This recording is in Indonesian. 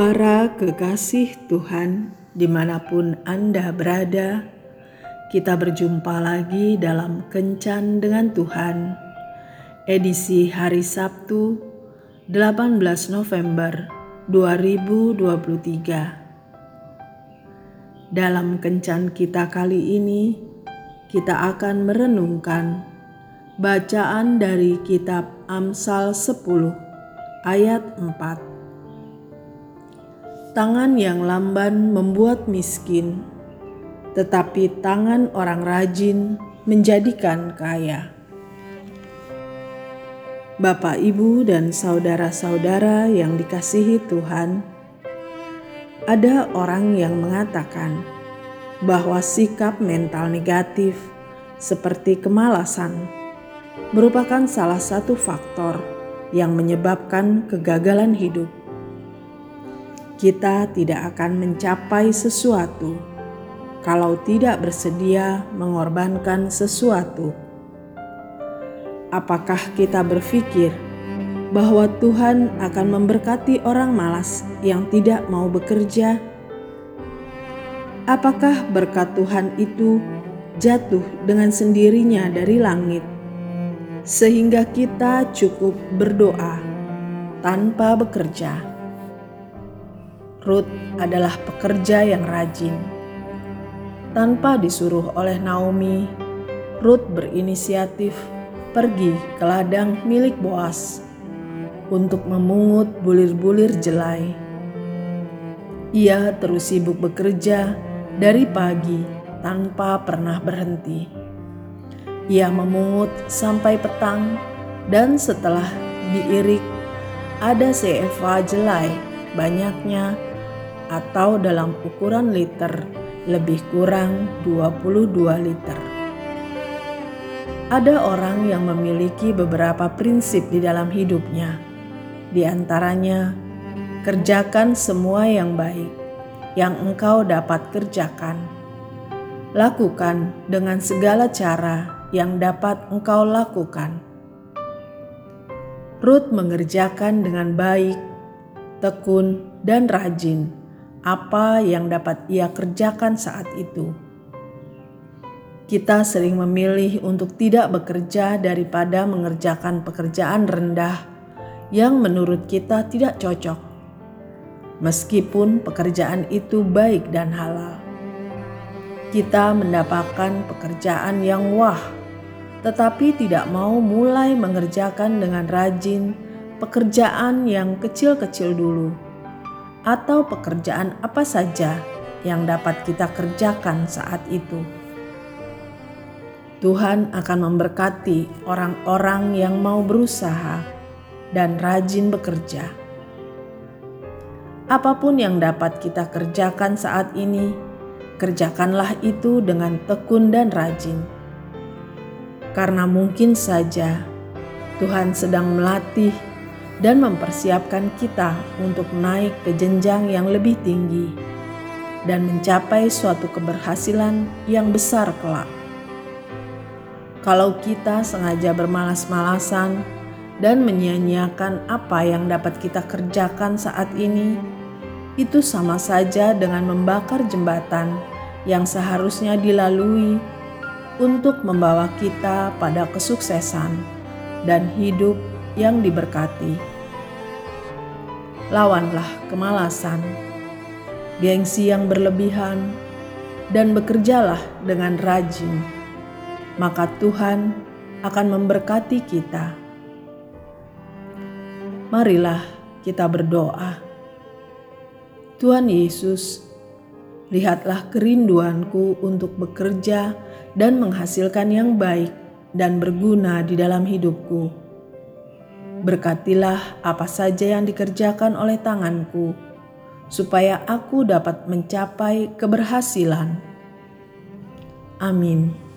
Para kekasih Tuhan, di mana pun Anda berada, kita berjumpa lagi dalam Kencan dengan Tuhan, edisi hari Sabtu, 18 November 2023. Dalam Kencan kita kali ini, kita akan merenungkan bacaan dari kitab Amsal 10 ayat 4 Tangan yang lamban membuat miskin, tetapi tangan orang rajin menjadikan kaya. Bapak, ibu, dan saudara-saudara yang dikasihi Tuhan, ada orang yang mengatakan bahwa sikap mental negatif seperti kemalasan merupakan salah satu faktor yang menyebabkan kegagalan hidup kita tidak akan mencapai sesuatu kalau tidak bersedia mengorbankan sesuatu. Apakah kita berpikir bahwa Tuhan akan memberkati orang malas yang tidak mau bekerja? Apakah berkat Tuhan itu jatuh dengan sendirinya dari langit, sehingga kita cukup berdoa tanpa bekerja? Ruth adalah pekerja yang rajin. Tanpa disuruh oleh Naomi, Ruth berinisiatif pergi ke ladang milik Boas untuk memungut bulir-bulir jelai. Ia terus sibuk bekerja dari pagi tanpa pernah berhenti. Ia memungut sampai petang dan setelah diirik ada seeva jelai banyaknya atau dalam ukuran liter lebih kurang 22 liter. Ada orang yang memiliki beberapa prinsip di dalam hidupnya. Di antaranya, kerjakan semua yang baik yang engkau dapat kerjakan. Lakukan dengan segala cara yang dapat engkau lakukan. Ruth mengerjakan dengan baik, tekun, dan rajin apa yang dapat ia kerjakan saat itu. Kita sering memilih untuk tidak bekerja daripada mengerjakan pekerjaan rendah yang menurut kita tidak cocok, meskipun pekerjaan itu baik dan halal. Kita mendapatkan pekerjaan yang wah, tetapi tidak mau mulai mengerjakan dengan rajin pekerjaan yang kecil-kecil dulu atau pekerjaan apa saja yang dapat kita kerjakan saat itu. Tuhan akan memberkati orang-orang yang mau berusaha dan rajin bekerja. Apa pun yang dapat kita kerjakan saat ini, kerjakanlah itu dengan tekun dan rajin. Karena mungkin saja Tuhan sedang melatih dan mempersiapkan kita untuk naik ke jenjang yang lebih tinggi dan mencapai suatu keberhasilan yang besar kelak. Kalau kita sengaja bermalas-malasan dan menyia-nyiakan apa yang dapat kita kerjakan saat ini, itu sama saja dengan membakar jembatan yang seharusnya dilalui untuk membawa kita pada kesuksesan dan hidup yang diberkati lawanlah kemalasan, gengsi yang berlebihan, dan bekerjalah dengan rajin, maka Tuhan akan memberkati kita. Marilah kita berdoa. Tuhan Yesus, lihatlah kerinduanku untuk bekerja dan menghasilkan yang baik dan berguna di dalam hidupku Berkatilah apa saja yang dikerjakan oleh tanganku, supaya aku dapat mencapai keberhasilan. Amin.